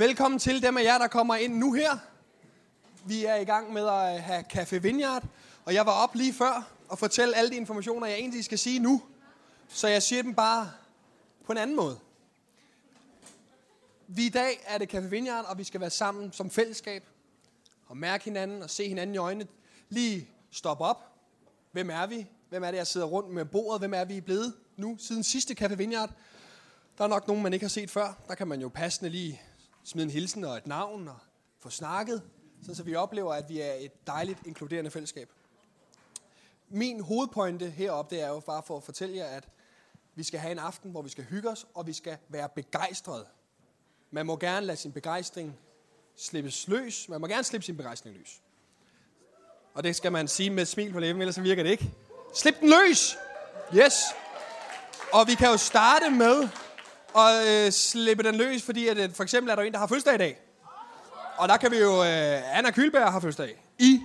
Velkommen til dem af jer, der kommer ind nu her. Vi er i gang med at øh, have Café Vineyard, og jeg var op lige før og fortælle alle de informationer, jeg egentlig skal sige nu. Så jeg siger dem bare på en anden måde. Vi i dag er det Café Vineyard, og vi skal være sammen som fællesskab og mærke hinanden og se hinanden i øjnene. Lige stoppe op. Hvem er vi? Hvem er det, jeg sidder rundt med bordet? Hvem er vi blevet nu siden sidste Café Vineyard? Der er nok nogen, man ikke har set før. Der kan man jo passende lige smide en hilsen og et navn og få snakket, så vi oplever, at vi er et dejligt inkluderende fællesskab. Min hovedpointe heroppe, det er jo bare for at fortælle jer, at vi skal have en aften, hvor vi skal hygge os, og vi skal være begejstrede. Man må gerne lade sin begejstring slippes løs. Man må gerne slippe sin begejstring løs. Og det skal man sige med et smil på læben, ellers så virker det ikke. Slip den løs! Yes! Og vi kan jo starte med at øh, slippe den løs, fordi at, øh, for eksempel er der en, der har fødselsdag i dag. Og der kan vi jo... Øh, Anna Kylberg har fødselsdag. I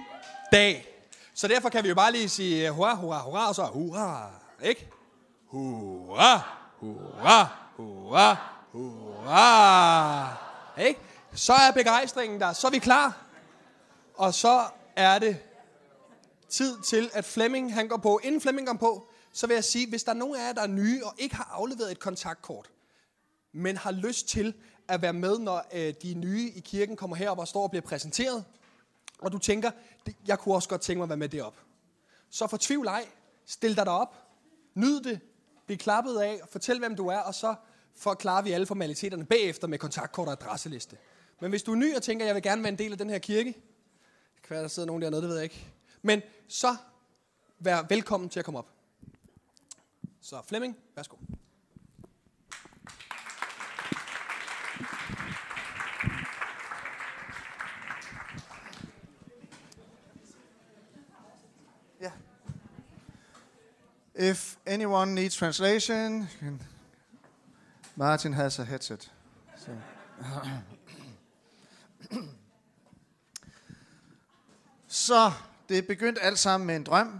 dag. Så derfor kan vi jo bare lige sige øh, hurra, hurra, hurra, og så hurra. Ikke? Hurra, hurra, hurra, hurra. Ikke? Så er begejstringen der. Så er vi klar. Og så er det tid til, at Flemming han går på. Inden Flemming går på, så vil jeg sige, hvis der er nogen af jer, der er nye og ikke har afleveret et kontaktkort, men har lyst til at være med, når øh, de nye i kirken kommer herop og står og bliver præsenteret, og du tænker, jeg kunne også godt tænke mig at være med derop. Så fortvivl ej, stil dig derop, nyd det, bliv klappet af, fortæl hvem du er, og så forklarer vi alle formaliteterne bagefter med kontaktkort og adresseliste. Men hvis du er ny og tænker, jeg vil gerne være en del af den her kirke, det kan være, der sidder nogen dernede, det ved jeg ikke. Men så vær velkommen til at komme op. Så Flemming, værsgo. If anyone needs translation, Martin has a headset. So. Så det begyndte alt sammen med en drøm.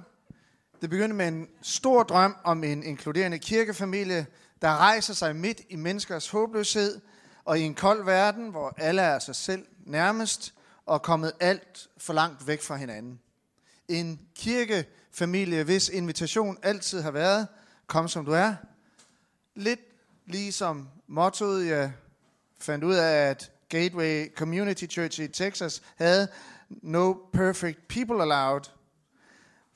Det begyndte med en stor drøm om en inkluderende kirkefamilie, der rejser sig midt i menneskers håbløshed og i en kold verden, hvor alle er sig selv nærmest og kommet alt for langt væk fra hinanden. En kirke, familie, hvis invitation altid har været, kom som du er. Lidt ligesom mottoet, jeg fandt ud af, at Gateway Community Church i Texas havde, No perfect people allowed.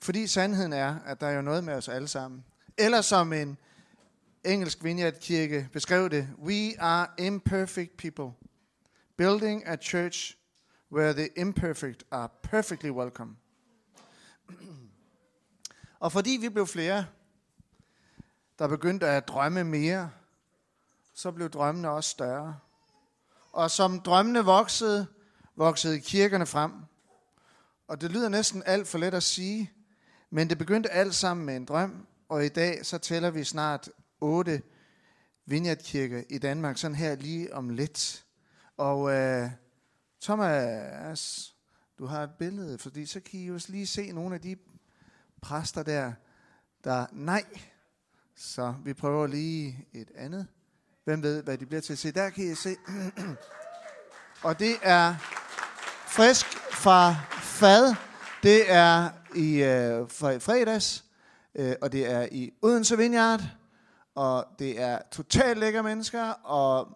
Fordi sandheden er, at der er jo noget med os alle sammen. Eller som en engelsk vineyardkirke beskrev det, We are imperfect people. Building a church where the imperfect are perfectly welcome. Og fordi vi blev flere, der begyndte at drømme mere, så blev drømmene også større. Og som drømmene voksede, voksede kirkerne frem. Og det lyder næsten alt for let at sige, men det begyndte alt sammen med en drøm, og i dag så tæller vi snart otte vineyardkirker i Danmark, sådan her lige om lidt. Og øh, Thomas, du har et billede, fordi så kan I jo lige se nogle af de præster der, der nej. Så vi prøver lige et andet. Hvem ved, hvad de bliver til? Se, der kan I se. Og det er frisk fra fad. Det er i øh, fredags, øh, og det er i Odense Vineyard, og det er totalt lækre mennesker, og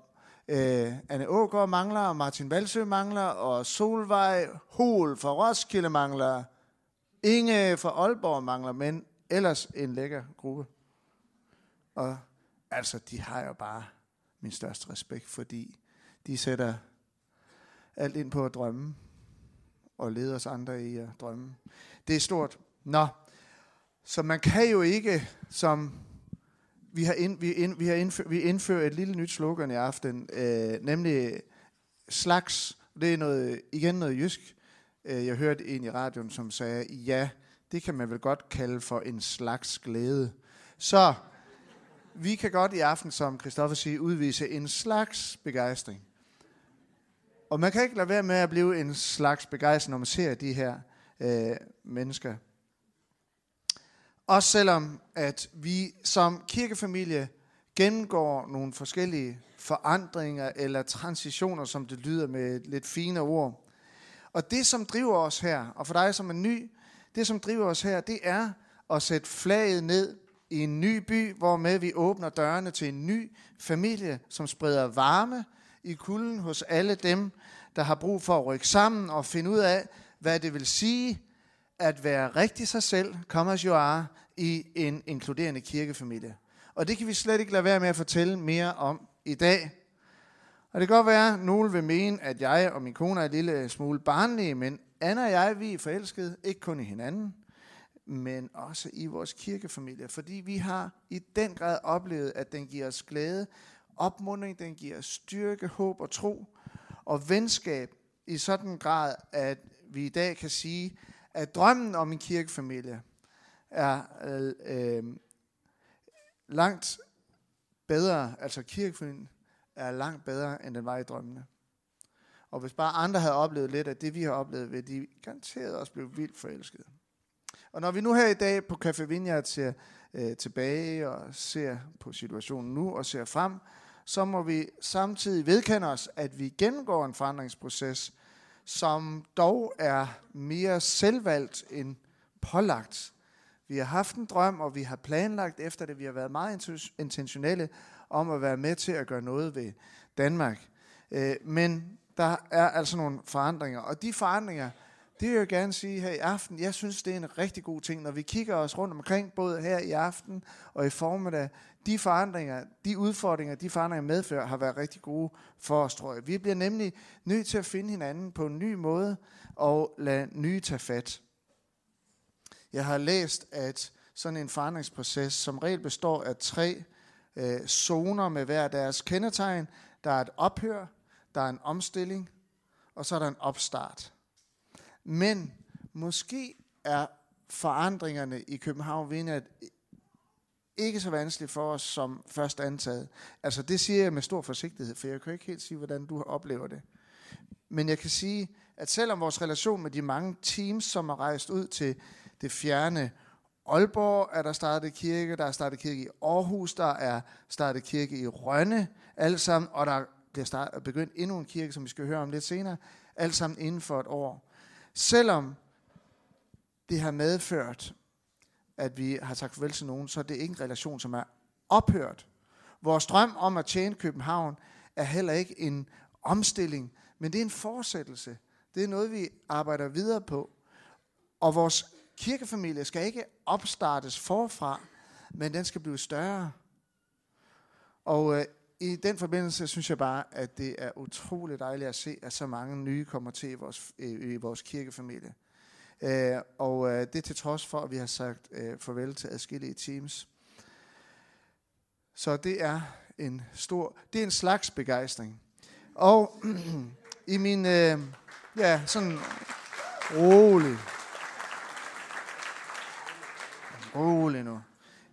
øh, Anne Ågaard mangler, og Martin Valsø mangler, og Solvej Hol fra Roskilde mangler, Inge øh, fra Aalborg mangler, men ellers en lækker gruppe. Og altså, de har jo bare min største respekt, fordi de sætter alt ind på at drømme, og leder os andre i at drømme. Det er stort. Nå, så man kan jo ikke, som vi har, ind, vi, ind, vi har indfør, vi indfører et lille nyt slogan i aften, øh, nemlig slags, det er noget, igen noget jysk. Øh, jeg hørte en i radioen, som sagde, ja, det kan man vel godt kalde for en slags glæde. Så vi kan godt i aften, som Christoffer siger, udvise en slags begejstring. Og man kan ikke lade være med at blive en slags begejstring, når man ser de her øh, mennesker. Også selvom, at vi som kirkefamilie gennemgår nogle forskellige forandringer eller transitioner, som det lyder med lidt fine ord. Og det, som driver os her, og for dig som er ny, det, som driver os her, det er at sætte flaget ned i en ny by, hvor med vi åbner dørene til en ny familie, som spreder varme i kulden hos alle dem, der har brug for at rykke sammen og finde ud af, hvad det vil sige at være rigtig sig selv, come as you are, i en inkluderende kirkefamilie. Og det kan vi slet ikke lade være med at fortælle mere om i dag. Og det kan godt være, at nogle vil mene, at jeg og min kone er en lille smule barnlige, men Anna og jeg, vi er forelskede, ikke kun i hinanden, men også i vores kirkefamilie. Fordi vi har i den grad oplevet, at den giver os glæde, opmundring, den giver os styrke, håb og tro, og venskab i sådan en grad, at vi i dag kan sige, at drømmen om en kirkefamilie er øh, øh langt bedre, altså kirkefamilien er langt bedre, end den var i drømmene. Og hvis bare andre havde oplevet lidt af det, vi har oplevet, ville de garanteret også blive vildt forelskede. Og når vi nu her i dag på Café Vineyard ser øh, tilbage og ser på situationen nu og ser frem, så må vi samtidig vedkende os, at vi gennemgår en forandringsproces, som dog er mere selvvalgt end pålagt. Vi har haft en drøm, og vi har planlagt efter det. Vi har været meget intentionelle om at være med til at gøre noget ved Danmark. Øh, men der er altså nogle forandringer, og de forandringer, det vil jeg gerne sige her i aften, jeg synes, det er en rigtig god ting, når vi kigger os rundt omkring, både her i aften og i formiddag, de forandringer, de udfordringer, de forandringer medfører, har været rigtig gode for os, tror jeg. Vi bliver nemlig nødt til at finde hinanden på en ny måde, og lade nye tage fat. Jeg har læst, at sådan en forandringsproces som regel består af tre øh, zoner med hver deres kendetegn. Der er et ophør, der er en omstilling, og så er der en opstart. Men måske er forandringerne i København Vineyard ikke så vanskeligt for os som først antaget. Altså det siger jeg med stor forsigtighed, for jeg kan ikke helt sige, hvordan du oplever det. Men jeg kan sige, at selvom vores relation med de mange teams, som er rejst ud til det fjerne Aalborg, er der startet kirke, der er startet kirke i Aarhus, der er startet kirke i Rønne, alt sammen, og der bliver start, begyndt endnu en kirke, som vi skal høre om lidt senere, alt sammen inden for et år. Selvom det har medført, at vi har sagt farvel til nogen, så er det ikke en relation, som er ophørt. Vores drøm om at tjene København er heller ikke en omstilling, men det er en fortsættelse. Det er noget, vi arbejder videre på. Og vores kirkefamilie skal ikke opstartes forfra, men den skal blive større. Og øh, i den forbindelse synes jeg bare, at det er utroligt dejligt at se, at så mange nye kommer til i vores, i vores kirkefamilie. Øh, og øh, det til trods for, at vi har sagt øh, farvel til adskillige teams. Så det er en stor, det er en slags begejstring. Og i min, øh, ja, sådan rolig, rolig nu.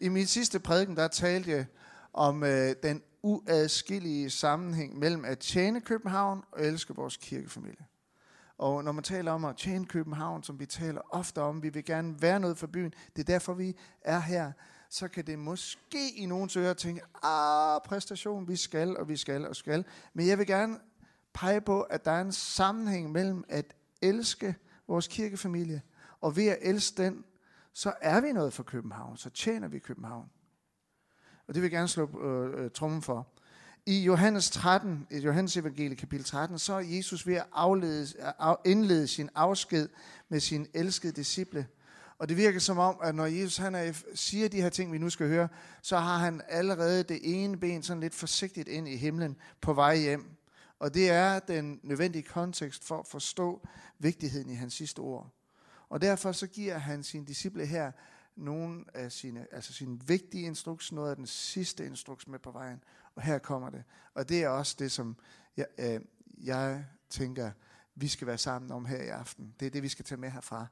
I min sidste prædiken, der talte jeg om øh, den uadskillige sammenhæng mellem at tjene København og elske vores kirkefamilie. Og når man taler om at tjene København, som vi taler ofte om, vi vil gerne være noget for byen, det er derfor, vi er her, så kan det måske i nogens ører tænke, ah, præstation, vi skal, og vi skal, og skal. Men jeg vil gerne pege på, at der er en sammenhæng mellem at elske vores kirkefamilie, og ved at elske den, så er vi noget for København, så tjener vi København. Og det vil jeg gerne slå øh, øh trummen for. I Johannes 13, i Johannes evangelie kapitel 13, så er Jesus ved at aflede, øh, af, indlede sin afsked med sin elskede disciple. Og det virker som om, at når Jesus han er, siger de her ting, vi nu skal høre, så har han allerede det ene ben sådan lidt forsigtigt ind i himlen på vej hjem. Og det er den nødvendige kontekst for at forstå vigtigheden i hans sidste ord. Og derfor så giver han sine disciple her nogle af sine, altså sine vigtige instruks, noget af den sidste instruks med på vejen. Og her kommer det. Og det er også det, som jeg, øh, jeg tænker, vi skal være sammen om her i aften. Det er det, vi skal tage med herfra.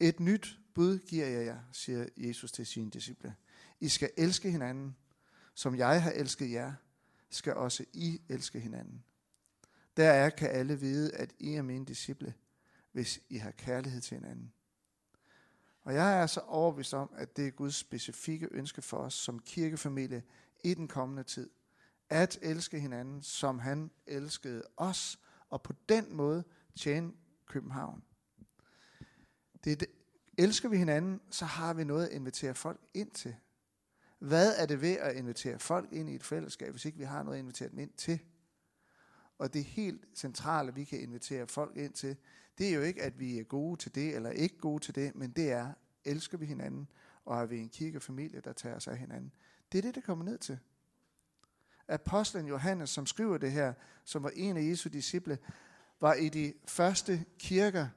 Et nyt bud giver jeg jer, siger Jesus til sine disciple. I skal elske hinanden, som jeg har elsket jer, skal også I elske hinanden. Der er kan alle vide, at I er mine disciple, hvis I har kærlighed til hinanden. Og jeg er så overbevist om, at det er Guds specifikke ønske for os som kirkefamilie i den kommende tid. At elske hinanden, som han elskede os, og på den måde tjene København. Det det. Elsker vi hinanden, så har vi noget at invitere folk ind til. Hvad er det ved at invitere folk ind i et fællesskab, hvis ikke vi har noget at invitere dem ind til? Og det helt centrale, vi kan invitere folk ind til, det er jo ikke, at vi er gode til det, eller ikke gode til det, men det er, elsker vi hinanden, og er vi en kirkefamilie, der tager sig af hinanden. Det er det, det kommer ned til. Apostlen Johannes, som skriver det her, som var en af Jesu disciple, var i de første kirker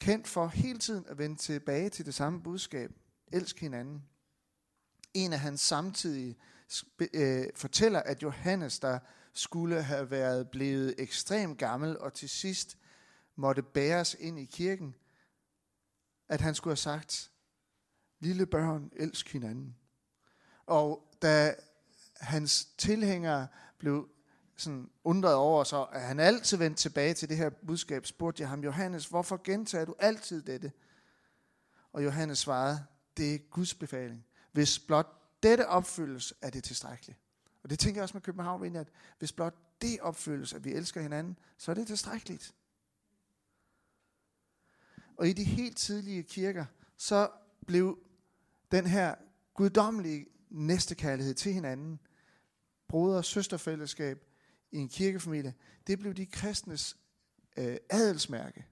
kendt for hele tiden at vende tilbage til det samme budskab. Elsk hinanden. En af hans samtidige øh, fortæller, at Johannes, der skulle have været blevet ekstremt gammel og til sidst måtte bæres ind i kirken, at han skulle have sagt, lille børn, elsk hinanden. Og da hans tilhængere blev sådan undret over så, at han altid vendte tilbage til det her budskab, spurgte jeg ham, Johannes, hvorfor gentager du altid dette? Og Johannes svarede, det er Guds befaling. Hvis blot dette opfyldes, er det tilstrækkeligt. Og det tænker jeg også med København, at hvis blot det opfyldes, at vi elsker hinanden, så er det tilstrækkeligt. Og i de helt tidlige kirker, så blev den her guddommelige næstekærlighed til hinanden, broder- og søsterfællesskab i en kirkefamilie, det blev de kristnes øh, adelsmærke,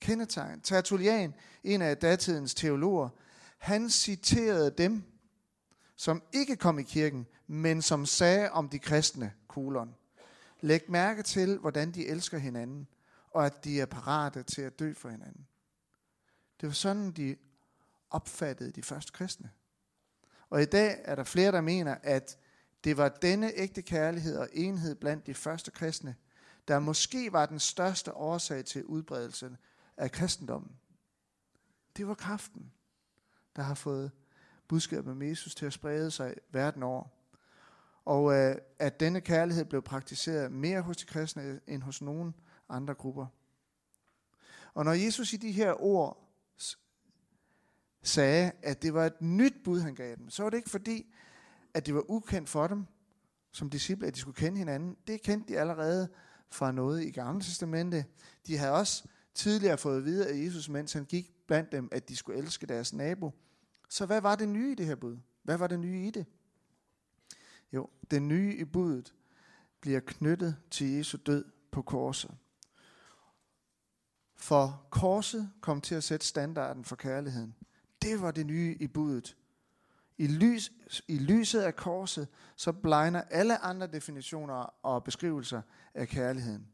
kendetegn. Tertullian, en af datidens teologer, han citerede dem, som ikke kom i kirken, men som sagde om de kristne, kolon. Læg mærke til, hvordan de elsker hinanden, og at de er parate til at dø for hinanden. Det var sådan, de opfattede de første kristne. Og i dag er der flere, der mener, at det var denne ægte kærlighed og enhed blandt de første kristne, der måske var den største årsag til udbredelsen af kristendommen. Det var kraften, der har fået budskabet om Jesus til at sprede sig verden over. Og øh, at denne kærlighed blev praktiseret mere hos de kristne end hos nogen andre grupper. Og når Jesus i de her ord sagde, at det var et nyt bud, han gav dem, så var det ikke fordi, at det var ukendt for dem som disciple, at de skulle kende hinanden. Det kendte de allerede fra noget i Gamle Testamente. De havde også tidligere fået at vide af Jesus, mens han gik blandt dem, at de skulle elske deres nabo. Så hvad var det nye i det her bud? Hvad var det nye i det? Jo, det nye i budet bliver knyttet til Jesu død på korset. For korset kom til at sætte standarden for kærligheden. Det var det nye i budet. I, lys, I lyset af korset, så blegner alle andre definitioner og beskrivelser af kærligheden.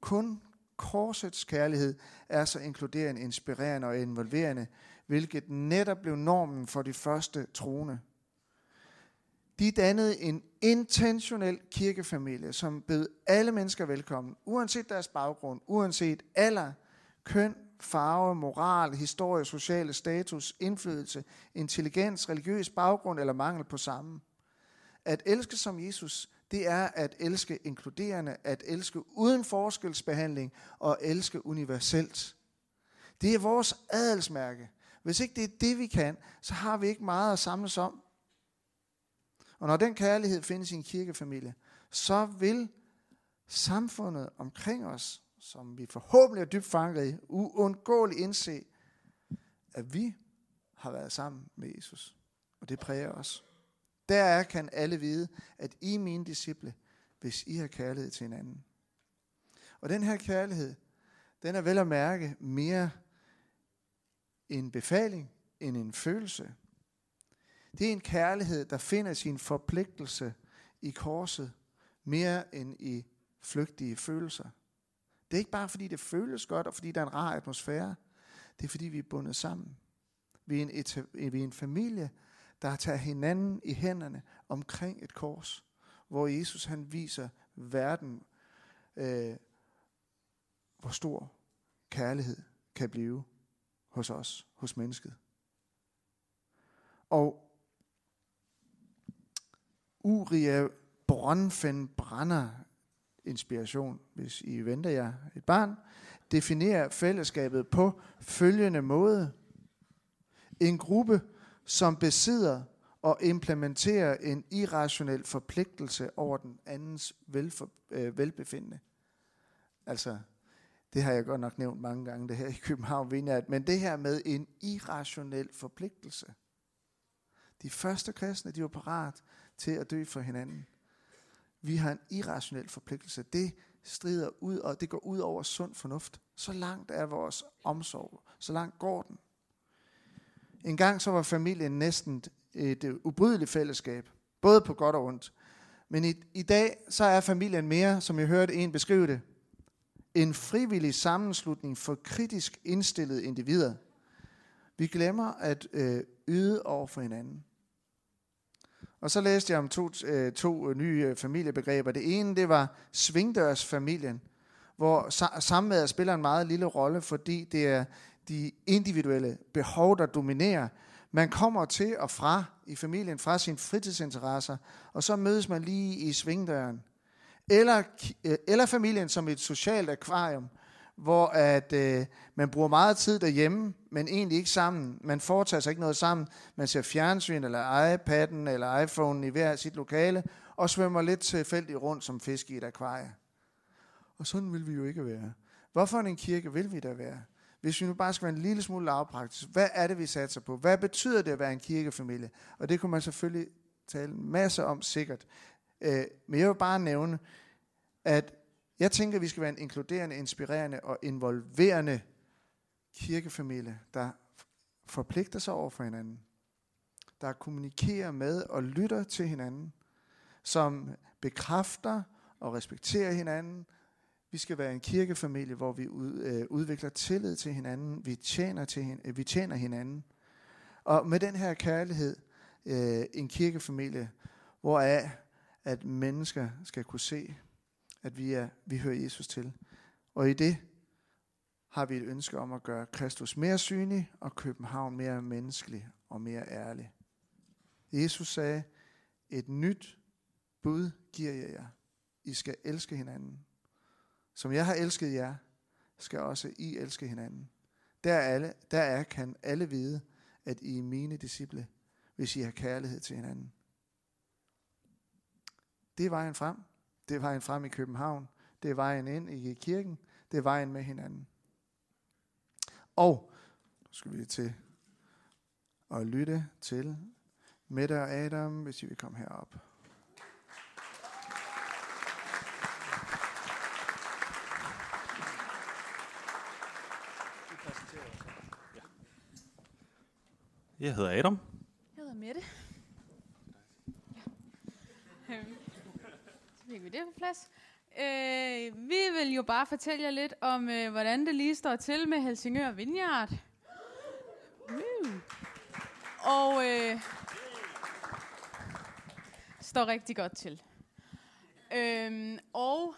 Kun korsets kærlighed er så inkluderende, inspirerende og involverende, hvilket netop blev normen for de første troende. De dannede en intentionel kirkefamilie, som bød alle mennesker velkommen, uanset deres baggrund, uanset alder, køn, farve, moral, historie, sociale status, indflydelse, intelligens, religiøs baggrund eller mangel på samme. At elske som Jesus, det er at elske inkluderende, at elske uden forskelsbehandling og elske universelt. Det er vores adelsmærke. Hvis ikke det er det, vi kan, så har vi ikke meget at samles om. Og når den kærlighed findes i en kirkefamilie, så vil samfundet omkring os som vi forhåbentlig er dybt fanget i, uundgåeligt indse, at vi har været sammen med Jesus. Og det præger os. Der kan alle vide, at I er mine disciple, hvis I har kærlighed til hinanden. Og den her kærlighed, den er vel at mærke mere en befaling end en følelse. Det er en kærlighed, der finder sin forpligtelse i korset, mere end i flygtige følelser. Det er ikke bare fordi det føles godt, og fordi der er en rar atmosfære. Det er fordi vi er bundet sammen. Vi er en, et, vi er en familie, der tager hinanden i hænderne omkring et kors, hvor Jesus han viser verden, øh, hvor stor kærlighed kan blive hos os, hos mennesket. Og Uria Bronfen brænder inspiration, hvis I venter jer et barn, definerer fællesskabet på følgende måde. En gruppe, som besidder og implementerer en irrationel forpligtelse over den andens velfor, øh, velbefindende. Altså, det har jeg godt nok nævnt mange gange, det her i København Vineyard, men det her med en irrationel forpligtelse. De første kristne, de var parat til at dø for hinanden. Vi har en irrationel forpligtelse. Det strider ud, og det går ud over sund fornuft. Så langt er vores omsorg. Så langt går den. En gang så var familien næsten et ubrydeligt fællesskab. Både på godt og ondt. Men i, i dag så er familien mere, som jeg hørte en beskrive det, en frivillig sammenslutning for kritisk indstillede individer. Vi glemmer at øh, yde over for hinanden. Og så læste jeg om to, øh, to øh, nye øh, familiebegreber. Det ene, det var svingdørsfamilien, hvor samværet spiller en meget lille rolle, fordi det er de individuelle behov, der dominerer. Man kommer til og fra i familien, fra sine fritidsinteresser, og så mødes man lige i svingdøren. Eller, øh, eller familien som et socialt akvarium, hvor at øh, man bruger meget tid derhjemme, men egentlig ikke sammen. Man foretager sig ikke noget sammen. Man ser fjernsyn, eller iPad'en, eller iPhone'en i hver sit lokale, og svømmer lidt tilfældigt rundt som fisk i et akvarie. Og sådan vil vi jo ikke være. Hvorfor en kirke vil vi da være? Hvis vi nu bare skal være en lille smule lavpraktisk, hvad er det, vi satser på? Hvad betyder det at være en kirkefamilie? Og det kunne man selvfølgelig tale en masse om sikkert. Øh, men jeg vil bare nævne, at jeg tænker, at vi skal være en inkluderende, inspirerende og involverende kirkefamilie, der forpligter sig over for hinanden, der kommunikerer med og lytter til hinanden, som bekræfter og respekterer hinanden. Vi skal være en kirkefamilie, hvor vi ud, øh, udvikler tillid til hinanden, vi tjener, til hin, øh, vi tjener hinanden. Og med den her kærlighed, øh, en kirkefamilie, hvor at mennesker skal kunne se, at vi, er, vi hører Jesus til. Og i det har vi et ønske om at gøre Kristus mere synlig og København mere menneskelig og mere ærlig. Jesus sagde, et nyt bud giver jeg jer. I skal elske hinanden. Som jeg har elsket jer, skal også I elske hinanden. Der, alle, der er, kan alle vide, at I er mine disciple, hvis I har kærlighed til hinanden. Det er vejen frem. Det er vejen frem i København. Det er vejen ind i kirken. Det er vejen med hinanden. Og nu skal vi til at lytte til Mette og Adam, hvis I vil komme herop. Jeg hedder Adam. Jeg hedder Mette. Ja. Så fik vi det på plads. Øh, vi vil jo bare fortælle jer lidt om, øh, hvordan det lige står til med Helsingør Vineyard. Mm. Og øh, står rigtig godt til. Øh, og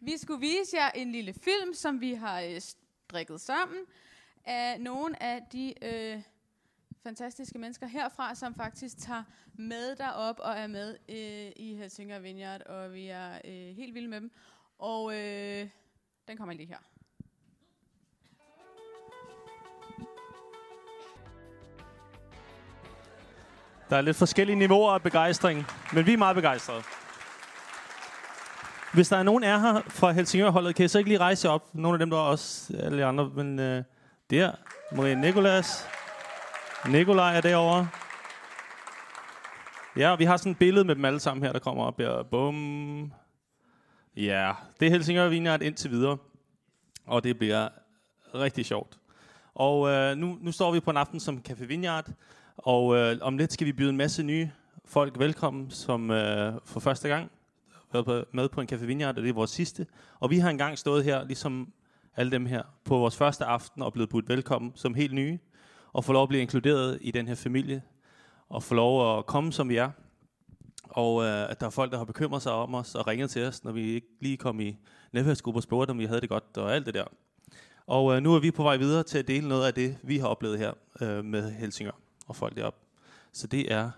vi skulle vise jer en lille film, som vi har øh, strikket sammen af nogle af de øh, fantastiske mennesker herfra, som faktisk tager med derop og er med øh, i Helsingør Vineyard, og vi er øh, helt vilde med dem. Og øh, den kommer lige her. Der er lidt forskellige niveauer af begejstring, men vi er meget begejstrede. Hvis der er nogen er her fra Helsingør-holdet, kan I så ikke lige rejse op? Nogle af dem, der er også alle andre, men øh, der, Marie Nikolas, Nikolaj er derovre. Ja, vi har sådan et billede med dem alle sammen her, der kommer op her. Bum. Ja, det er Helsingør Vineyard indtil videre. Og det bliver rigtig sjovt. Og øh, nu, nu står vi på en aften som Café Vineyard. Og øh, om lidt skal vi byde en masse nye folk velkommen, som øh, for første gang været med på en Café Vineyard, og det er vores sidste. Og vi har engang stået her, ligesom alle dem her, på vores første aften og blevet budt velkommen som helt nye og få lov at blive inkluderet i den her familie, og få lov at komme, som vi er. Og øh, at der er folk, der har bekymret sig om os og ringet til os, når vi ikke lige kom i netværksgrupper og spurgte, om vi havde det godt og alt det der. Og øh, nu er vi på vej videre til at dele noget af det, vi har oplevet her øh, med Helsingør og folk deroppe. Så det er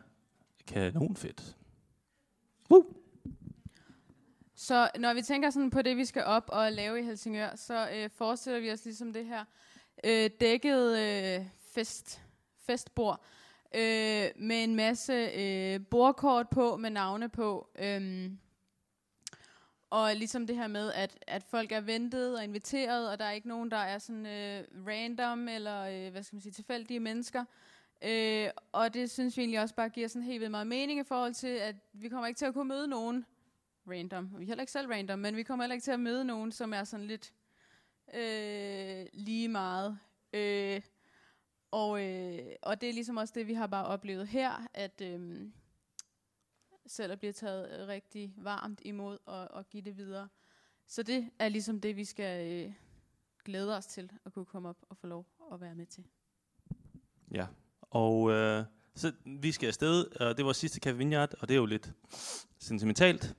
kanonfedt. Woo! Så når vi tænker sådan på det, vi skal op og lave i Helsingør, så øh, forestiller vi os ligesom det her. øh, dækket øh, fest, festbord øh, med en masse øh, bordkort på, med navne på. Øh, og ligesom det her med, at, at folk er ventet og inviteret, og der er ikke nogen, der er sådan øh, random eller øh, hvad skal man sige, tilfældige mennesker. Øh, og det synes vi egentlig også bare giver sådan helt vildt meget mening i forhold til, at vi kommer ikke til at kunne møde nogen random. Vi er heller ikke selv random, men vi kommer heller ikke til at møde nogen, som er sådan lidt øh, lige meget. Øh, og, øh, og det er ligesom også det, vi har bare oplevet her, at øh, selv at blive taget rigtig varmt imod og, og give det videre. Så det er ligesom det, vi skal øh, glæde os til at kunne komme op og få lov at være med til. Ja, og øh, så vi skal afsted, og det var sidste Café Vineyard, og det er jo lidt sentimentalt.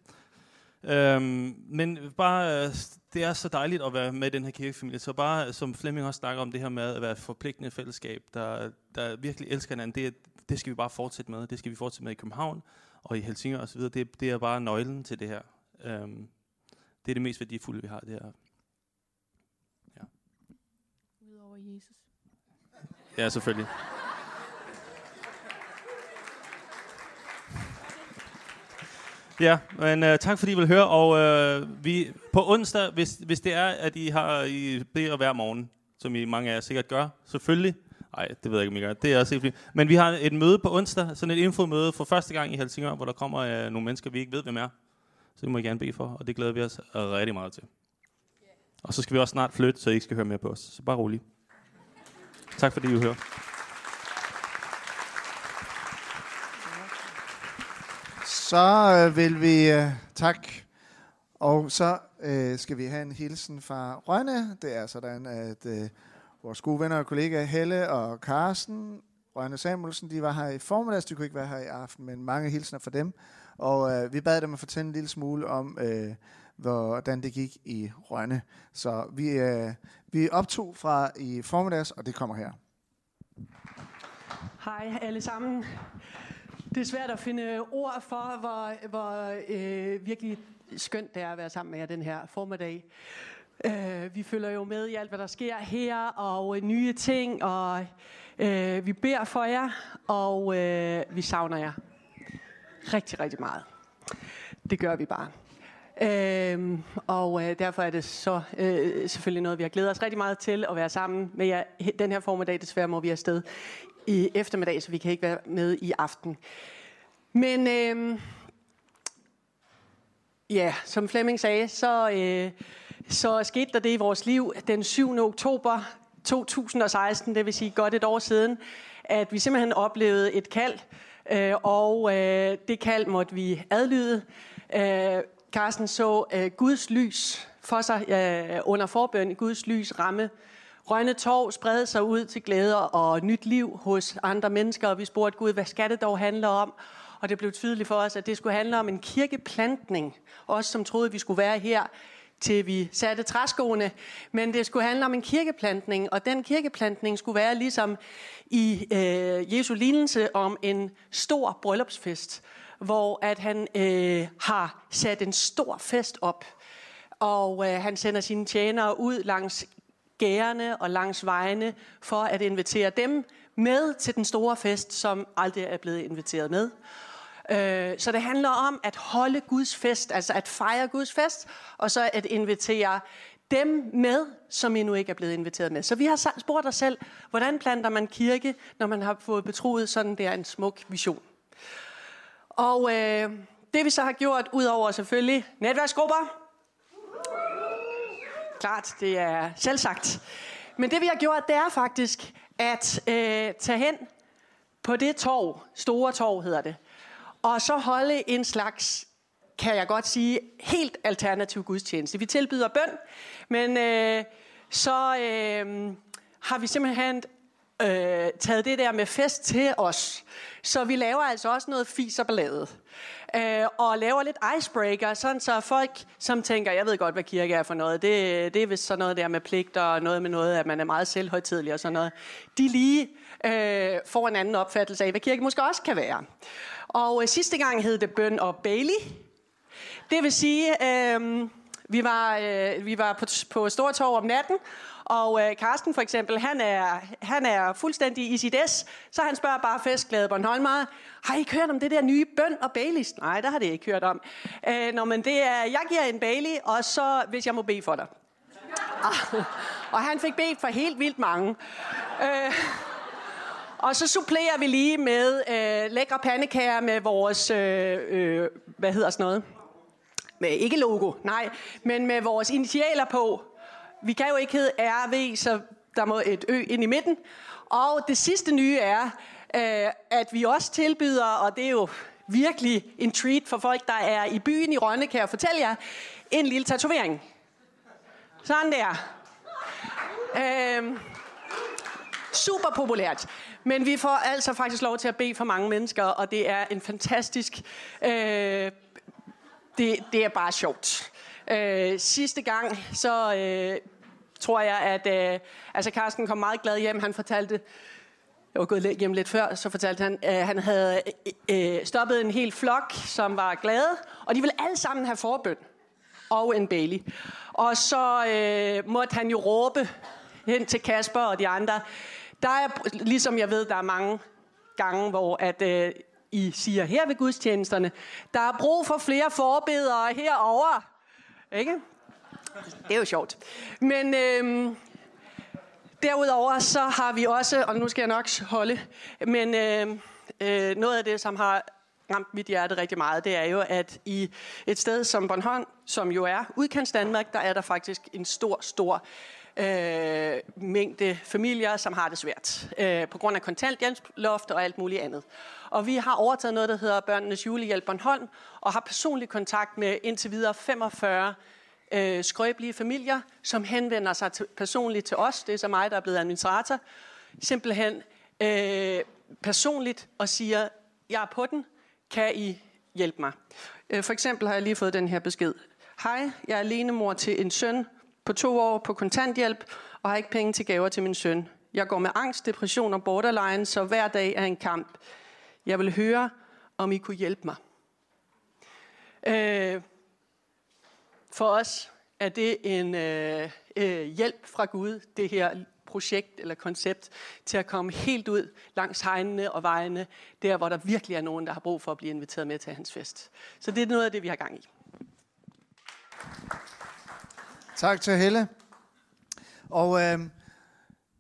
Øhm, men bare, øh, det er så dejligt at være med i den her kirkefamilie. Så bare, som Flemming også snakker om, det her med at være et forpligtende fællesskab, der, der virkelig elsker hinanden, det, det skal vi bare fortsætte med. Det skal vi fortsætte med i København og i Helsingør osv. Det, det er bare nøglen til det her. Øhm, det er det mest værdifulde, vi har. Det her. Udover Jesus. Ja, selvfølgelig. Ja, men uh, tak fordi I vil høre, og uh, vi på onsdag, hvis, hvis det er, at I har I beder hver morgen, som I mange af jer sikkert gør, selvfølgelig. Nej, det ved jeg ikke, om I gør. Det er også helt Men vi har et møde på onsdag, sådan et infomøde for første gang i Helsingør, hvor der kommer uh, nogle mennesker, vi ikke ved, hvem er. Så det må I gerne bede for, og det glæder vi os rigtig meget til. Og så skal vi også snart flytte, så I ikke skal høre mere på os. Så bare rolig. Tak fordi I hører. Så øh, vil vi øh, tak. Og så øh, skal vi have en hilsen fra Rønne. Det er sådan, at øh, vores gode venner og kollegaer Helle og Carsten, Rønne Samuelsen, de var her i formiddags. De kunne ikke være her i aften, men mange hilsner fra dem. Og øh, vi bad dem at fortælle en lille smule om, øh, hvordan det gik i Rønne. Så vi, øh, vi optog fra i formiddags, og det kommer her. Hej alle sammen. Det er svært at finde ord for, hvor, hvor øh, virkelig skønt det er at være sammen med jer den her formiddag. Øh, vi følger jo med i alt, hvad der sker her, og øh, nye ting, og øh, vi beder for jer, og øh, vi savner jer rigtig, rigtig meget. Det gør vi bare. Øhm, og øh, derfor er det så øh, selvfølgelig noget, vi har glædet os rigtig meget til at være sammen med jer den her formiddag. Desværre må vi afsted i eftermiddag, så vi kan ikke være med i aften. Men øh, ja, som Flemming sagde, så, øh, så skete der det i vores liv den 7. oktober 2016, det vil sige godt et år siden, at vi simpelthen oplevede et kald, øh, og øh, det kald måtte vi adlyde. Øh, Carsten så øh, Guds lys for sig øh, under forbøn, Guds lys ramme Rønne Torv spredte sig ud til glæde og nyt liv hos andre mennesker, og vi spurgte Gud, hvad skal det dog handle om? Og det blev tydeligt for os, at det skulle handle om en kirkeplantning. Os, som troede, vi skulle være her, til vi satte træskoene. Men det skulle handle om en kirkeplantning, og den kirkeplantning skulle være ligesom i øh, Jesu lignelse om en stor bryllupsfest, hvor at han øh, har sat en stor fest op. Og øh, han sender sine tjenere ud langs gærene og langs vejene for at invitere dem med til den store fest, som aldrig er blevet inviteret med. Øh, så det handler om at holde Guds fest, altså at fejre Guds fest, og så at invitere dem med, som endnu ikke er blevet inviteret med. Så vi har spurgt os selv, hvordan planter man kirke, når man har fået betroet sådan der en smuk vision. Og øh, det vi så har gjort, udover selvfølgelig netværksgrupper, klart, det er selvsagt. Men det vi har gjort, det er faktisk at øh, tage hen på det torv, store torv hedder det, og så holde en slags, kan jeg godt sige, helt alternativ gudstjeneste. Vi tilbyder bøn, men øh, så øh, har vi simpelthen øh, taget det der med fest til os. Så vi laver altså også noget fis og ballade. Øh, og laver lidt icebreaker, sådan så folk, som tænker, jeg ved godt, hvad kirke er for noget, det, det er vist sådan noget der med pligter, og noget med noget, at man er meget selvhøjtidelig og sådan noget, de lige øh, får en anden opfattelse af, hvad kirke måske også kan være. Og øh, sidste gang hed det bøn og Bailey. Det vil sige, øh, Vi var, øh, vi var på, på Stortorv om natten, og øh, Karsten for eksempel, han er, han er fuldstændig i sit S, så han spørger bare festglade Bornholmer, har I ikke hørt om det der nye bøn og Baileys? Nej, der har det ikke hørt om. Øh, nå, men det er, jeg giver en Bailey, og så hvis jeg må bede for dig. og han fik bedt for helt vildt mange. Øh, og så supplerer vi lige med øh, lækre pandekager med vores, øh, øh, hvad hedder sådan noget? Med, ikke logo, nej, men med vores initialer på. Vi kan jo ikke hedde RV, så der må et ø ind i midten. Og det sidste nye er, øh, at vi også tilbyder, og det er jo virkelig en treat for folk, der er i byen i Rønne, kan jeg fortælle jer, en lille tatovering. Sådan der. Øhm, super populært. Men vi får altså faktisk lov til at bede for mange mennesker, og det er en fantastisk... Øh, det, det er bare sjovt. Øh, sidste gang, så øh, tror jeg, at øh, altså Carsten kom meget glad hjem. Han fortalte, jeg var gået hjem lidt før, så fortalte han, at han havde øh, øh, stoppet en hel flok, som var glade, og de ville alle sammen have forbøn og en Bailey. Og så øh, måtte han jo råbe hen til Kasper og de andre, der er, ligesom jeg ved, der er mange gange, hvor at, øh, I siger her ved gudstjenesterne, der er brug for flere forbedere herover. Ikke? Det er jo sjovt. Men øhm, derudover så har vi også, og nu skal jeg nok holde, men øhm, øh, noget af det, som har ramt mit hjerte rigtig meget, det er jo, at i et sted som Bornholm, som jo er udkants Danmark, der er der faktisk en stor, stor øh, mængde familier, som har det svært øh, på grund af kontanthjælpsloft og alt muligt andet. Og vi har overtaget noget, der hedder Børnenes Julehjælp Bornholm, og har personlig kontakt med indtil videre 45 øh, skrøbelige familier, som henvender sig til, personligt til os. Det er så mig, der er blevet administrator. Simpelthen øh, personligt og siger, jeg er på den, kan I hjælpe mig? Øh, for eksempel har jeg lige fået den her besked. Hej, jeg er alene mor til en søn på to år på kontanthjælp og har ikke penge til gaver til min søn. Jeg går med angst, depression og borderline, så hver dag er en kamp. Jeg vil høre, om I kunne hjælpe mig. Øh, for os er det en øh, øh, hjælp fra Gud, det her projekt eller koncept, til at komme helt ud langs hegnene og vejene, der hvor der virkelig er nogen, der har brug for at blive inviteret med til hans fest. Så det er noget af det, vi har gang i. Tak til Helle. Og øh,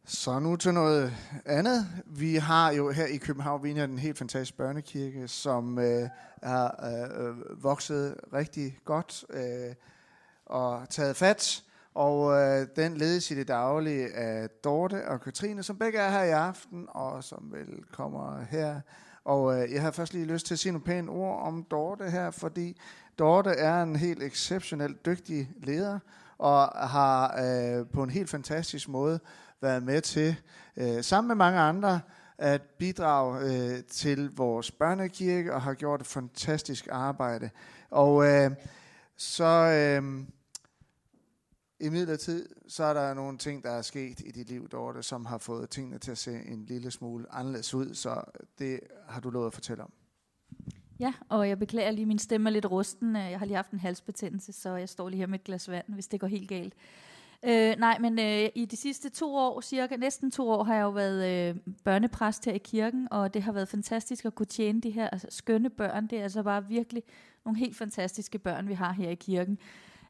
så nu til noget andet. Vi har jo her i København, vi en helt fantastisk børnekirke, som øh, er øh, vokset rigtig godt øh, og taget fat. Og øh, den ledes i det daglige af Dorte og Katrine, som begge er her i aften, og som vel kommer her. Og øh, jeg har først lige lyst til at sige nogle pæne ord om Dorte her, fordi Dorte er en helt exceptionelt dygtig leder, og har øh, på en helt fantastisk måde været med til, øh, sammen med mange andre, at bidrage øh, til vores børnekirke og har gjort et fantastisk arbejde. Og øh, så øh, i midlertid, så er der nogle ting, der er sket i dit liv, Dorte, som har fået tingene til at se en lille smule anderledes ud, så det har du lovet at fortælle om. Ja, og jeg beklager lige, min stemme er lidt rusten. Øh, jeg har lige haft en halsbetændelse, så jeg står lige her med et glas vand, hvis det går helt galt. Øh, nej, men øh, i de sidste to år, cirka næsten to år, har jeg jo været øh, børnepræst her i kirken, og det har været fantastisk at kunne tjene de her altså, skønne børn. Det er altså bare virkelig nogle helt fantastiske børn, vi har her i kirken.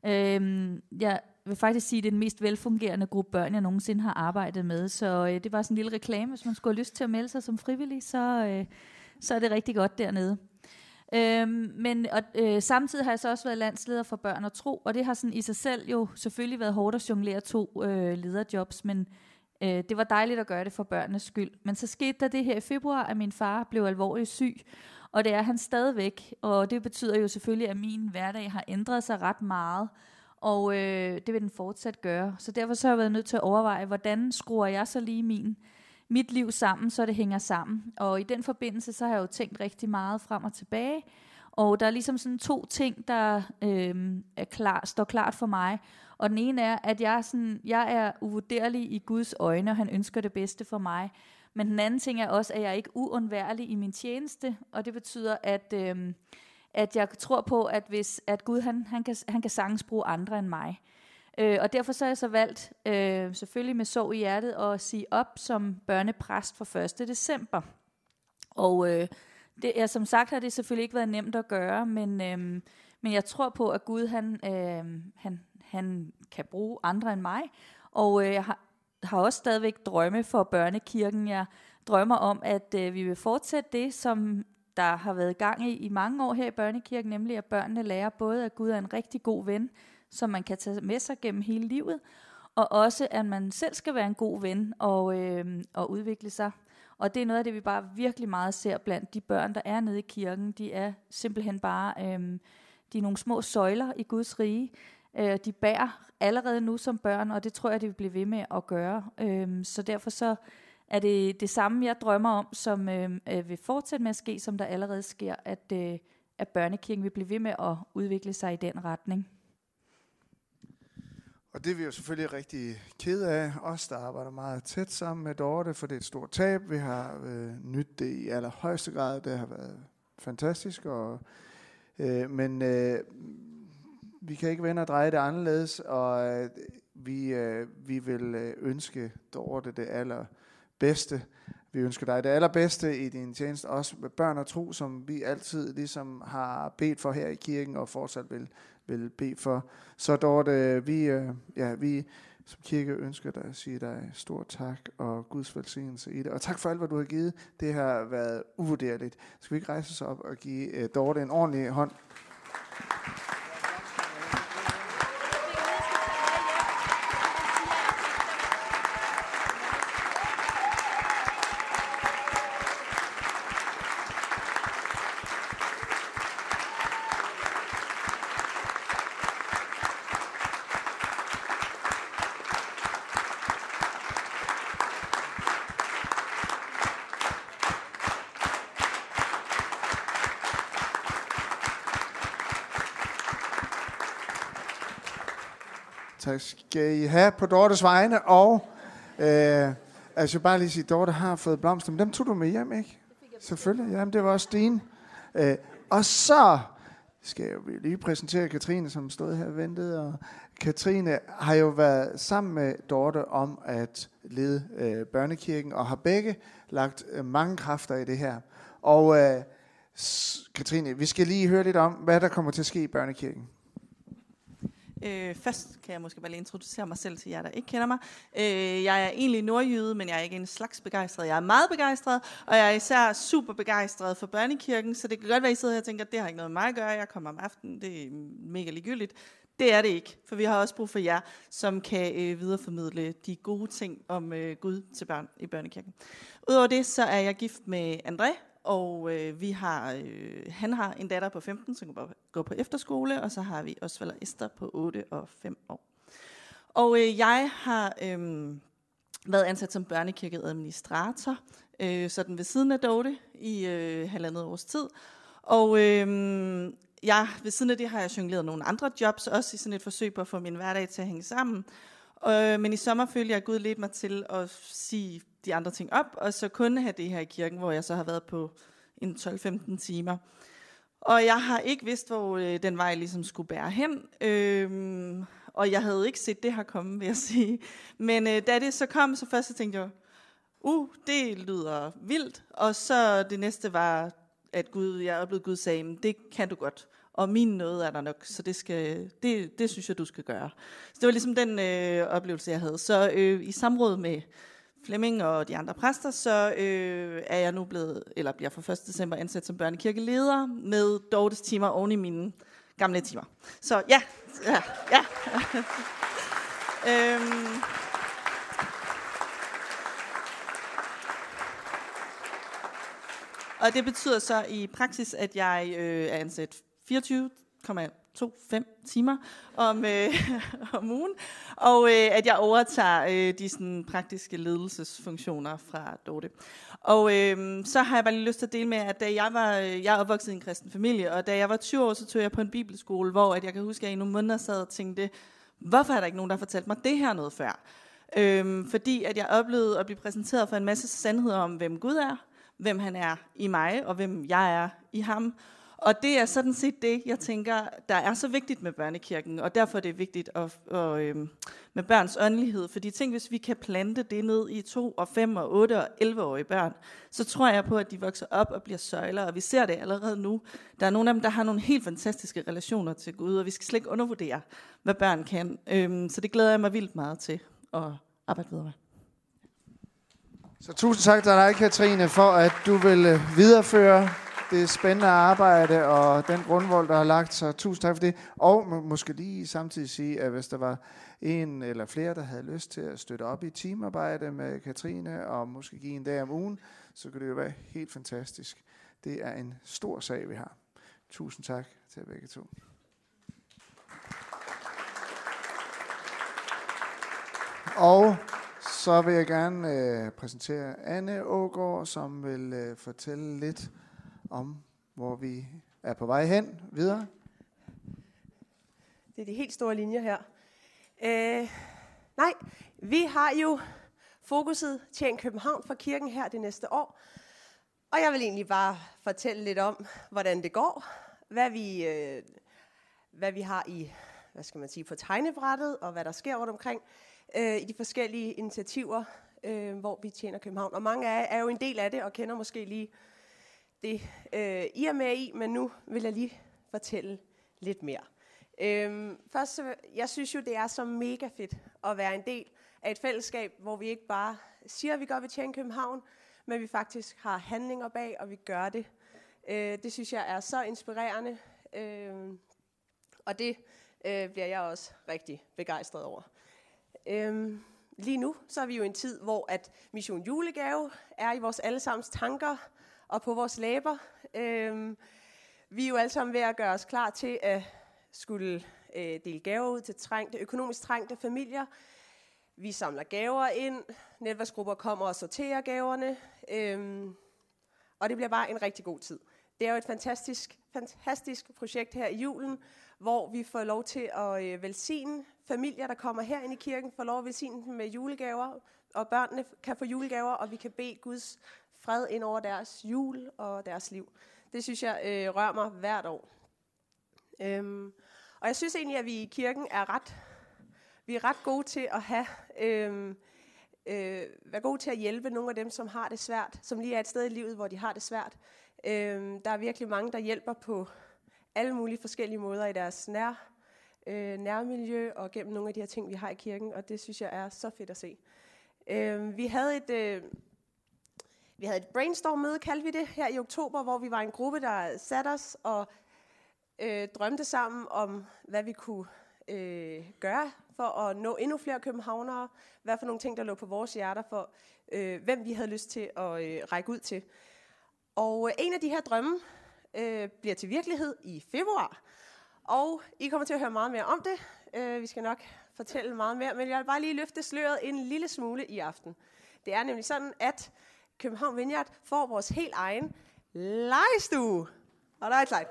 Øh, jeg vil faktisk sige, at det er den mest velfungerende gruppe børn, jeg nogensinde har arbejdet med. Så øh, det var sådan en lille reklame. Hvis man skulle have lyst til at melde sig som frivillig, så, øh, så er det rigtig godt dernede. Øhm, men og, øh, samtidig har jeg så også været landsleder for børn og tro, og det har sådan i sig selv jo selvfølgelig været hårdt at jonglere to øh, lederjobs, men øh, det var dejligt at gøre det for børnenes skyld. Men så skete der det her i februar, at min far blev alvorligt syg, og det er han stadigvæk, og det betyder jo selvfølgelig, at min hverdag har ændret sig ret meget, og øh, det vil den fortsat gøre. Så derfor så har jeg været nødt til at overveje, hvordan skruer jeg så lige min mit liv sammen, så det hænger sammen. Og i den forbindelse, så har jeg jo tænkt rigtig meget frem og tilbage. Og der er ligesom sådan to ting, der øh, er klar, står klart for mig. Og den ene er, at jeg er, sådan, jeg er uvurderlig i Guds øjne, og han ønsker det bedste for mig. Men den anden ting er også, at jeg er ikke uundværlig i min tjeneste, og det betyder, at, øh, at jeg tror på, at hvis at Gud han, han, kan, han kan sagtens bruge andre end mig. Øh, og derfor så har jeg så valgt, øh, selvfølgelig med sorg i hjertet, at sige op som børnepræst for 1. december. Og øh, det, ja, som sagt har det selvfølgelig ikke været nemt at gøre, men, øh, men jeg tror på, at Gud han, øh, han, han kan bruge andre end mig. Og øh, jeg har, har også stadigvæk drømme for børnekirken. Jeg drømmer om, at øh, vi vil fortsætte det, som der har været gang i i mange år her i børnekirken, nemlig at børnene lærer både, at Gud er en rigtig god ven, som man kan tage med sig gennem hele livet, og også at man selv skal være en god ven og, øh, og udvikle sig. Og det er noget af det, vi bare virkelig meget ser blandt de børn, der er nede i kirken. De er simpelthen bare øh, de er nogle små søjler i Guds rige. Øh, de bærer allerede nu som børn, og det tror jeg, det vil blive ved med at gøre. Øh, så derfor så er det det samme, jeg drømmer om, som øh, øh, vil fortsætte med at ske, som der allerede sker, at, øh, at børnekirken vil blive ved med at udvikle sig i den retning. Og det er vi jo selvfølgelig rigtig ked af. Os, der arbejder meget tæt sammen med Dorte, for det er et stort tab. Vi har øh, nyt det i allerhøjeste grad. Det har været fantastisk. Og, øh, men øh, vi kan ikke vende og dreje det anderledes, og øh, vi, øh, vi vil øh, ønske Dorte det allerbedste. Vi ønsker dig det allerbedste i din tjeneste, også med børn og tro, som vi altid ligesom har bedt for her i kirken, og fortsat vil, vil bede for. Så Dorte, øh, vi, øh, ja, vi som kirke ønsker dig at sige dig stor tak og Guds velsignelse i det. Og tak for alt, hvad du har givet. Det har været uvurderligt. Skal vi ikke rejse os op og give øh, Dorte en ordentlig hånd? Tak skal I have på Dortes vegne, og øh, altså bare lige sige, Dorte har fået blomster, men dem tog du med hjem, ikke? Selvfølgelig, jamen det var også din. Øh, og så skal jeg jo lige præsentere Katrine, som stod her og ventede, og Katrine har jo været sammen med Dorte om at lede øh, børnekirken, og har begge lagt øh, mange kræfter i det her. Og øh, Katrine, vi skal lige høre lidt om, hvad der kommer til at ske i børnekirken. Øh, først kan jeg måske bare lige introducere mig selv til jer, der ikke kender mig. Øh, jeg er egentlig nordjyde, men jeg er ikke en slags begejstret. Jeg er meget begejstret, og jeg er især super begejstret for børnekirken, så det kan godt være, at I sidder her og tænker, at det har ikke noget med mig at gøre. Jeg kommer om aftenen, det er mega ligegyldigt. Det er det ikke, for vi har også brug for jer, som kan øh, videreformidle de gode ting om øh, Gud til børn i børnekirken. Udover det, så er jeg gift med André, og øh, vi har, øh, han har en datter på 15, som går på efterskole, og så har vi også og Esther på 8 og 5 år. Og øh, jeg har øh, været ansat som børnekirkeadministrator, øh, sådan ved siden af Dorte i øh, halvandet års tid. Og øh, jeg, ved siden af det har jeg jongleret nogle andre jobs, også i sådan et forsøg på at få min hverdag til at hænge sammen. Øh, men i sommer følte jeg, at Gud ledte mig til at sige de andre ting op, og så kun have det her i kirken, hvor jeg så har været på en 12-15 timer. Og jeg har ikke vidst, hvor øh, den vej ligesom skulle bære hen. Øh, og jeg havde ikke set det her komme, vil jeg sige. Men øh, da det så kom, så først så tænkte jeg, uh, det lyder vildt. Og så det næste var, at Gud, jeg oplevede Gud sagde, det kan du godt. Og min noget er der nok, så det, skal, det, det synes jeg, du skal gøre. Så det var ligesom den øh, oplevelse, jeg havde. Så øh, i samråd med Flemming og de andre præster, så øh, er jeg nu blevet, eller bliver fra 1. december ansat som børnekirkeleder med Dortes timer oven i mine gamle timer. Så ja, ja, ja. øhm. Og det betyder så i praksis, at jeg øh, er ansat 24,25 timer om, øh, om ugen, og øh, at jeg overtager øh, de sådan, praktiske ledelsesfunktioner fra Dorte. Og øh, så har jeg bare lige lyst til at dele med, at da jeg var øh, jeg er opvokset i en kristen familie, og da jeg var 20 år, så tog jeg på en bibelskole, hvor at jeg kan huske, at jeg i nogle måneder sad og tænkte, hvorfor er der ikke nogen, der har fortalt mig det her noget før? Øhm, fordi at jeg oplevede at blive præsenteret for en masse sandheder om, hvem Gud er, hvem han er i mig, og hvem jeg er i ham. Og det er sådan set det, jeg tænker, der er så vigtigt med børnekirken, og derfor er det vigtigt at, og, øhm, med børns åndelighed. Fordi tænk, hvis vi kan plante det ned i 2 og 5 og 8 og 11-årige børn, så tror jeg på, at de vokser op og bliver søjler, og vi ser det allerede nu. Der er nogle af dem, der har nogle helt fantastiske relationer til Gud, og vi skal slet ikke undervurdere, hvad børn kan. Øhm, så det glæder jeg mig vildt meget til at arbejde videre med. Så tusind tak til dig, Katrine, for at du vil øh, videreføre det spændende arbejde og den grundvold, der har lagt. Så tusind tak for det. Og må, måske lige samtidig sige, at hvis der var en eller flere, der havde lyst til at støtte op i teamarbejde med Katrine, og måske give en dag om ugen, så kunne det jo være helt fantastisk. Det er en stor sag, vi har. Tusind tak til jer begge to. Og så vil jeg gerne øh, præsentere Anne Ågaard, som vil øh, fortælle lidt om, hvor vi er på vej hen videre. Det er de helt store linjer her. Øh, nej, vi har jo fokuset Tjen København for kirken her det næste år. Og jeg vil egentlig bare fortælle lidt om, hvordan det går, hvad vi, øh, hvad vi har i, hvad skal man sige, på tegnebrættet, og hvad der sker rundt omkring øh, i de forskellige initiativer, øh, hvor vi tjener København. Og mange af jer er jo en del af det, og kender måske lige det, øh, I er med i, men nu vil jeg lige fortælle lidt mere. Øhm, først, så, jeg synes jo, det er så mega fedt at være en del af et fællesskab, hvor vi ikke bare siger, at vi godt vil tjene København, men vi faktisk har handlinger bag, og vi gør det. Øh, det synes jeg er så inspirerende, øh, og det øh, bliver jeg også rigtig begejstret over. Øh, lige nu så er vi jo i en tid, hvor at Mission Julegave er i vores allesammens tanker og på vores læber. Øh, vi er jo alle sammen ved at gøre os klar til at skulle øh, dele gaver ud til trængte, økonomisk trængte familier. Vi samler gaver ind, netværksgrupper kommer og sorterer gaverne, øh, og det bliver bare en rigtig god tid. Det er jo et fantastisk, fantastisk projekt her i julen, hvor vi får lov til at øh, velsigne familier, der kommer her ind i kirken, får lov at velsigne dem med julegaver, og børnene kan få julegaver, og vi kan bede Guds fred ind over deres jul og deres liv. Det synes jeg øh, rører mig hvert år. Øhm, og jeg synes egentlig, at vi i kirken er ret, vi er ret gode til at have, øhm, øh, være gode til at hjælpe nogle af dem, som har det svært, som lige er et sted i livet, hvor de har det svært. Øhm, der er virkelig mange, der hjælper på alle mulige forskellige måder i deres nær, øh, nærmiljø og gennem nogle af de her ting, vi har i kirken, og det synes jeg er så fedt at se. Øhm, vi havde et... Øh, vi havde et brainstorm-møde, kaldte vi det, her i oktober, hvor vi var en gruppe, der satte os og øh, drømte sammen om, hvad vi kunne øh, gøre for at nå endnu flere københavnere, hvad for nogle ting, der lå på vores hjerter for, øh, hvem vi havde lyst til at øh, række ud til. Og øh, en af de her drømme øh, bliver til virkelighed i februar, og I kommer til at høre meget mere om det. Øh, vi skal nok fortælle meget mere, men jeg vil bare lige løfte sløret en lille smule i aften. Det er nemlig sådan, at København Vineyard får vores helt egen legestue. Og der er et slide.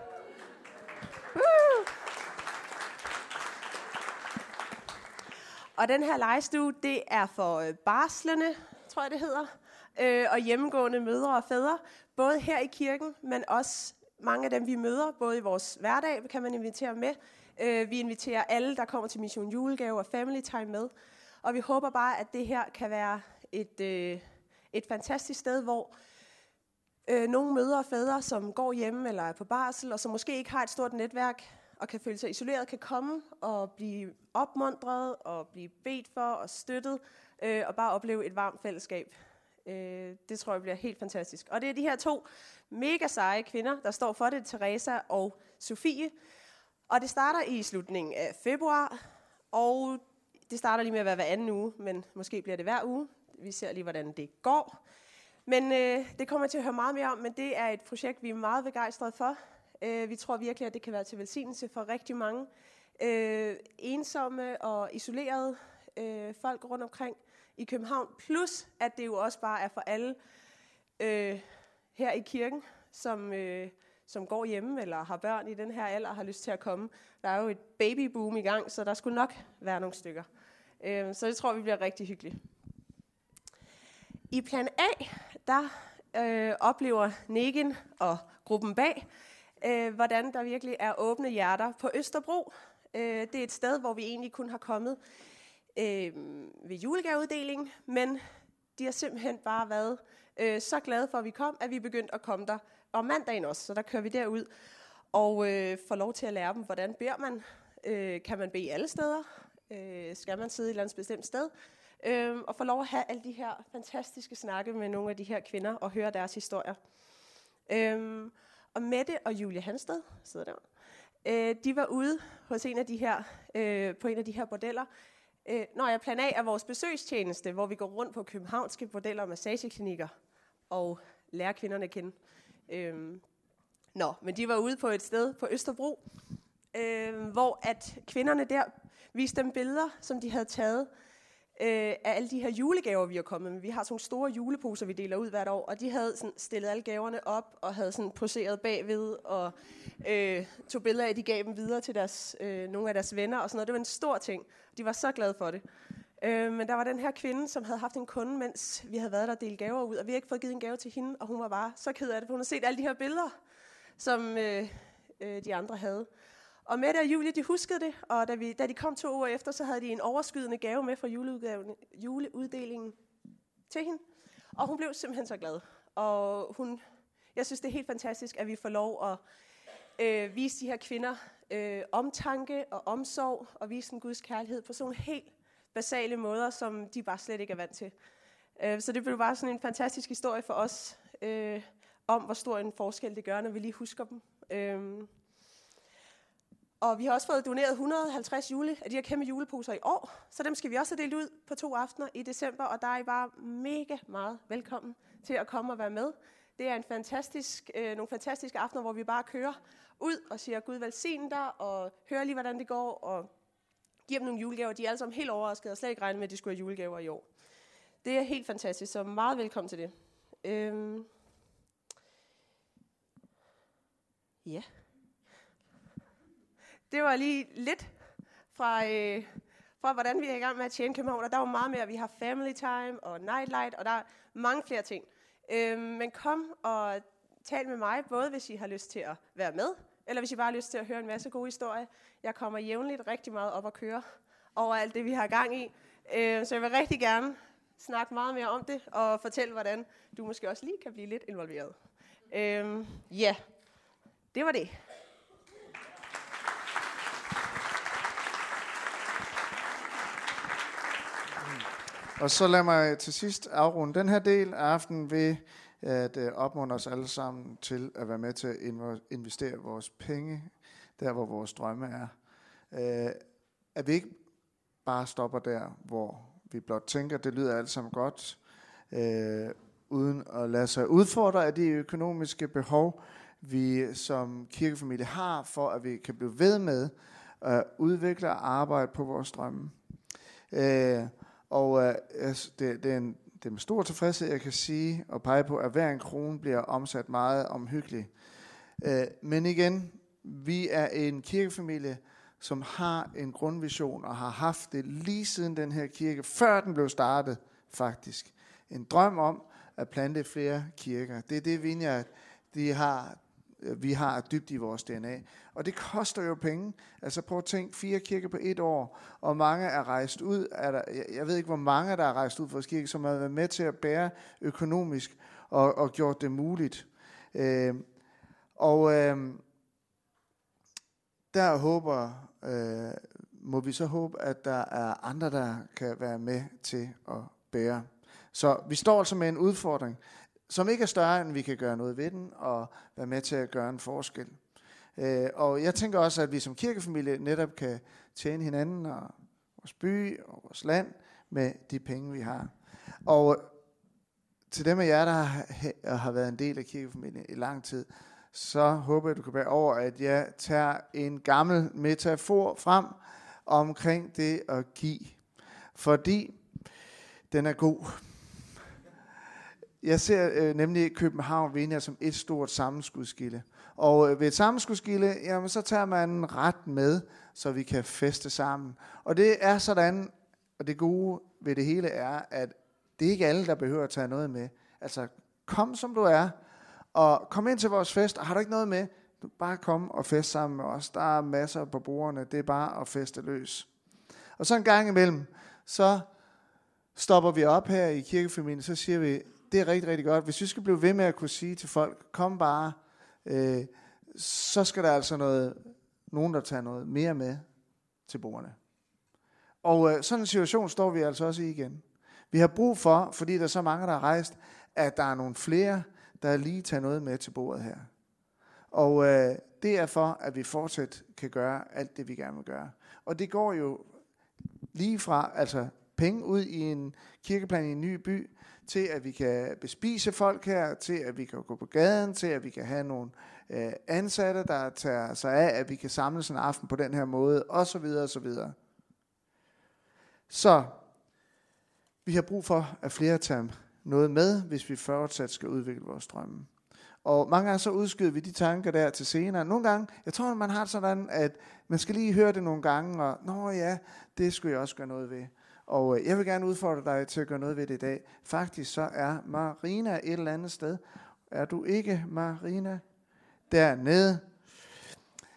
Og den her legestue, det er for øh, barslende, tror jeg det hedder, øh, og hjemmegående mødre og fædre, både her i kirken, men også mange af dem, vi møder, både i vores hverdag, kan man invitere med. Øh, vi inviterer alle, der kommer til Mission Julegave og Family Time med. Og vi håber bare, at det her kan være et, øh, et fantastisk sted, hvor øh, nogle mødre og fædre, som går hjemme eller er på barsel, og som måske ikke har et stort netværk, og kan føle sig isoleret, kan komme og blive opmuntret, og blive bedt for og støttet, øh, og bare opleve et varmt fællesskab. Øh, det tror jeg bliver helt fantastisk. Og det er de her to mega seje kvinder, der står for det, Teresa og Sofie. Og det starter i slutningen af februar, og det starter lige med at være hver anden uge, men måske bliver det hver uge. Vi ser lige, hvordan det går. Men øh, det kommer jeg til at høre meget mere om, men det er et projekt, vi er meget begejstrede for. Øh, vi tror virkelig, at det kan være til velsignelse for rigtig mange øh, ensomme og isolerede øh, folk rundt omkring i København. Plus, at det jo også bare er for alle øh, her i kirken, som, øh, som går hjemme eller har børn i den her alder og har lyst til at komme. Der er jo et babyboom i gang, så der skulle nok være nogle stykker. Øh, så det tror vi bliver rigtig hyggeligt. I plan A, der øh, oplever Negen og gruppen bag, øh, hvordan der virkelig er åbne hjerter på Østerbro. Øh, det er et sted, hvor vi egentlig kun har kommet øh, ved julegaveuddeling, men de har simpelthen bare været øh, så glade for, at vi kom, at vi begyndte at komme der om mandagen også. Så der kører vi derud og øh, får lov til at lære dem, hvordan beder man. Øh, kan man bede alle steder? Øh, skal man sidde et eller andet bestemt sted? Øh, og få lov at have alle de her fantastiske snakke med nogle af de her kvinder og høre deres historier. Øh, og Mette og Julie Hansted sidder der. Øh, de var ude hos en af de her, øh, på en af de her bordeller. Øh, når jeg plan A er vores besøgstjeneste, hvor vi går rundt på københavnske bordeller og massageklinikker og lærer kvinderne at kende. Øh, nå, men de var ude på et sted på Østerbro, øh, hvor at kvinderne der viste dem billeder, som de havde taget øh, af alle de her julegaver, vi har kommet med. Vi har sådan nogle store juleposer, vi deler ud hvert år, og de havde sådan stillet alle gaverne op, og havde sådan poseret bagved, og øh, tog billeder af, de gav dem videre til deres, øh, nogle af deres venner, og sådan noget. Det var en stor ting. De var så glade for det. Øh, men der var den her kvinde, som havde haft en kunde, mens vi havde været der og delt gaver ud, og vi havde ikke fået givet en gave til hende, og hun var bare så ked af det, for hun havde set alle de her billeder, som øh, øh, de andre havde. Og Mette og Julie, de huskede det, og da, vi, da de kom to uger efter, så havde de en overskydende gave med fra juleuddelingen til hende. Og hun blev simpelthen så glad. Og hun, jeg synes, det er helt fantastisk, at vi får lov at øh, vise de her kvinder øh, omtanke og omsorg, og vise en Guds kærlighed på sådan nogle helt basale måder, som de bare slet ikke er vant til. Øh, så det blev bare sådan en fantastisk historie for os, øh, om hvor stor en forskel det gør, når vi lige husker dem. Øh, og vi har også fået doneret 150 jule af de her kæmpe juleposer i år, så dem skal vi også have delt ud på to aftener i december, og der er I bare mega meget velkommen til at komme og være med. Det er en fantastisk, øh, nogle fantastiske aftener, hvor vi bare kører ud og siger, Gud velsigne dig, og hører lige, hvordan det går, og giver dem nogle julegaver. De er alle sammen helt overraskede og slet ikke regnet med, at de skulle have julegaver i år. Det er helt fantastisk, så meget velkommen til det. Øhm. Ja det var lige lidt fra, øh, fra, hvordan vi er i gang med at tjene København. Og der var meget mere. Vi har family time og nightlight, og der er mange flere ting. Øh, men kom og tal med mig, både hvis I har lyst til at være med, eller hvis I bare har lyst til at høre en masse gode historier. Jeg kommer jævnligt rigtig meget op og køre over alt det, vi har gang i. Øh, så jeg vil rigtig gerne snakke meget mere om det, og fortælle, hvordan du måske også lige kan blive lidt involveret. Øh, ja, det var det. Og så lad mig til sidst afrunde den her del af aftenen ved at øh, opmuntre os alle sammen til at være med til at investere vores penge der, hvor vores drømme er. Øh, at vi ikke bare stopper der, hvor vi blot tænker, det lyder alt sammen godt, øh, uden at lade sig udfordre af de økonomiske behov, vi som kirkefamilie har, for at vi kan blive ved med at udvikle og arbejde på vores drømme. Øh, og øh, det, det, er en, det er med stor tilfredshed, jeg kan sige og pege på, at hver en krone bliver omsat meget omhyggeligt. Øh, men igen, vi er en kirkefamilie, som har en grundvision og har haft det lige siden den her kirke, før den blev startet faktisk. En drøm om at plante flere kirker. Det er det, Vineyard de har Øh, vi har dybt i vores DNA. Og det koster jo penge. Altså prøv at tænke, fire kirker på et år, og mange er rejst ud. Er der, jeg ved ikke, hvor mange der er rejst ud fra kirke, som har været med til at bære økonomisk og, og gjort det muligt. Øh, og øh, der håber, øh, må vi så håbe, at der er andre, der kan være med til at bære. Så vi står altså med en udfordring som ikke er større, end vi kan gøre noget ved den, og være med til at gøre en forskel. Øh, og jeg tænker også, at vi som kirkefamilie netop kan tjene hinanden og vores by og vores land med de penge, vi har. Og til dem af jer, der har, har været en del af kirkefamilien i lang tid, så håber jeg, du kan være over, at jeg tager en gammel metafor frem omkring det at give. Fordi den er god. Jeg ser øh, nemlig København Vineyard som et stort sammenskudskilde. Og øh, ved et sammenskudskilde, jamen, så tager man en ret med, så vi kan feste sammen. Og det er sådan, og det gode ved det hele er, at det er ikke alle, der behøver at tage noget med. Altså, kom som du er, og kom ind til vores fest, og har du ikke noget med, du Bare kom og fest sammen med os. Der er masser på bordene. Det er bare at feste løs. Og så en gang imellem, så stopper vi op her i kirkefamilien, så siger vi, det er rigtig, rigtig godt. Hvis vi skal blive ved med at kunne sige til folk, kom bare, øh, så skal der altså noget, nogen, der tager noget mere med til bordene. Og øh, sådan en situation står vi altså også i igen. Vi har brug for, fordi der er så mange, der har rejst, at der er nogle flere, der lige tager noget med til bordet her. Og øh, det er for, at vi fortsat kan gøre alt det, vi gerne vil gøre. Og det går jo lige fra altså penge ud i en kirkeplan i en ny by, til at vi kan bespise folk her, til at vi kan gå på gaden, til at vi kan have nogle øh, ansatte, der tager sig af, at vi kan samles en aften på den her måde, osv. osv. Så vi har brug for, at flere tager noget med, hvis vi fortsat skal udvikle vores drømme. Og mange gange så udskyder vi de tanker der til senere. Nogle gange, jeg tror, man har sådan, at man skal lige høre det nogle gange, og nå ja, det skulle jeg også gøre noget ved. Og øh, jeg vil gerne udfordre dig til at gøre noget ved det i dag. Faktisk så er Marina et eller andet sted. Er du ikke Marina? Dernede.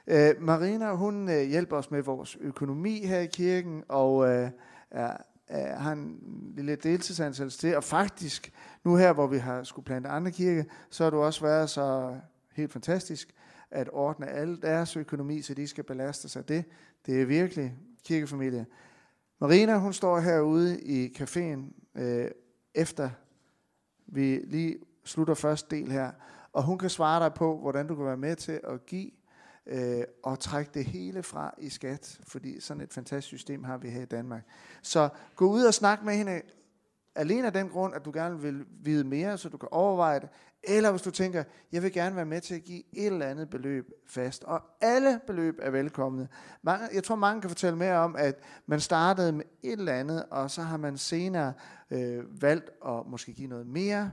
Øh, Marina, hun øh, hjælper os med vores økonomi her i kirken, og øh, er, er, har en lille deltidsansættelse til. Og faktisk, nu her, hvor vi har skulle plante andre kirke, så har du også været så helt fantastisk, at ordne alle deres økonomi, så de skal belaste sig det. Det er virkelig kirkefamilie. Marina, hun står herude i caféen, øh, efter vi lige slutter første del her, og hun kan svare dig på, hvordan du kan være med til at give øh, og trække det hele fra i skat, fordi sådan et fantastisk system har vi her i Danmark. Så gå ud og snak med hende alene af den grund, at du gerne vil vide mere, så du kan overveje det, eller hvis du tænker, jeg vil gerne være med til at give et eller andet beløb fast. Og alle beløb er velkomne. Mange, jeg tror, mange kan fortælle mere om, at man startede med et eller andet, og så har man senere øh, valgt at måske give noget mere.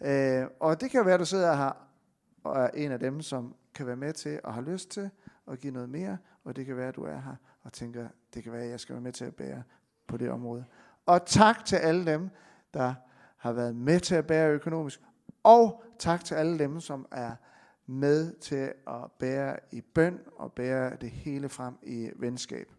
Øh, og det kan jo være, at du sidder her og er en af dem, som kan være med til og har lyst til at give noget mere, og det kan være, at du er her og tænker, det kan være, at jeg skal være med til at bære på det område. Og tak til alle dem, der har været med til at bære økonomisk, og tak til alle dem, som er med til at bære i bøn og bære det hele frem i venskab.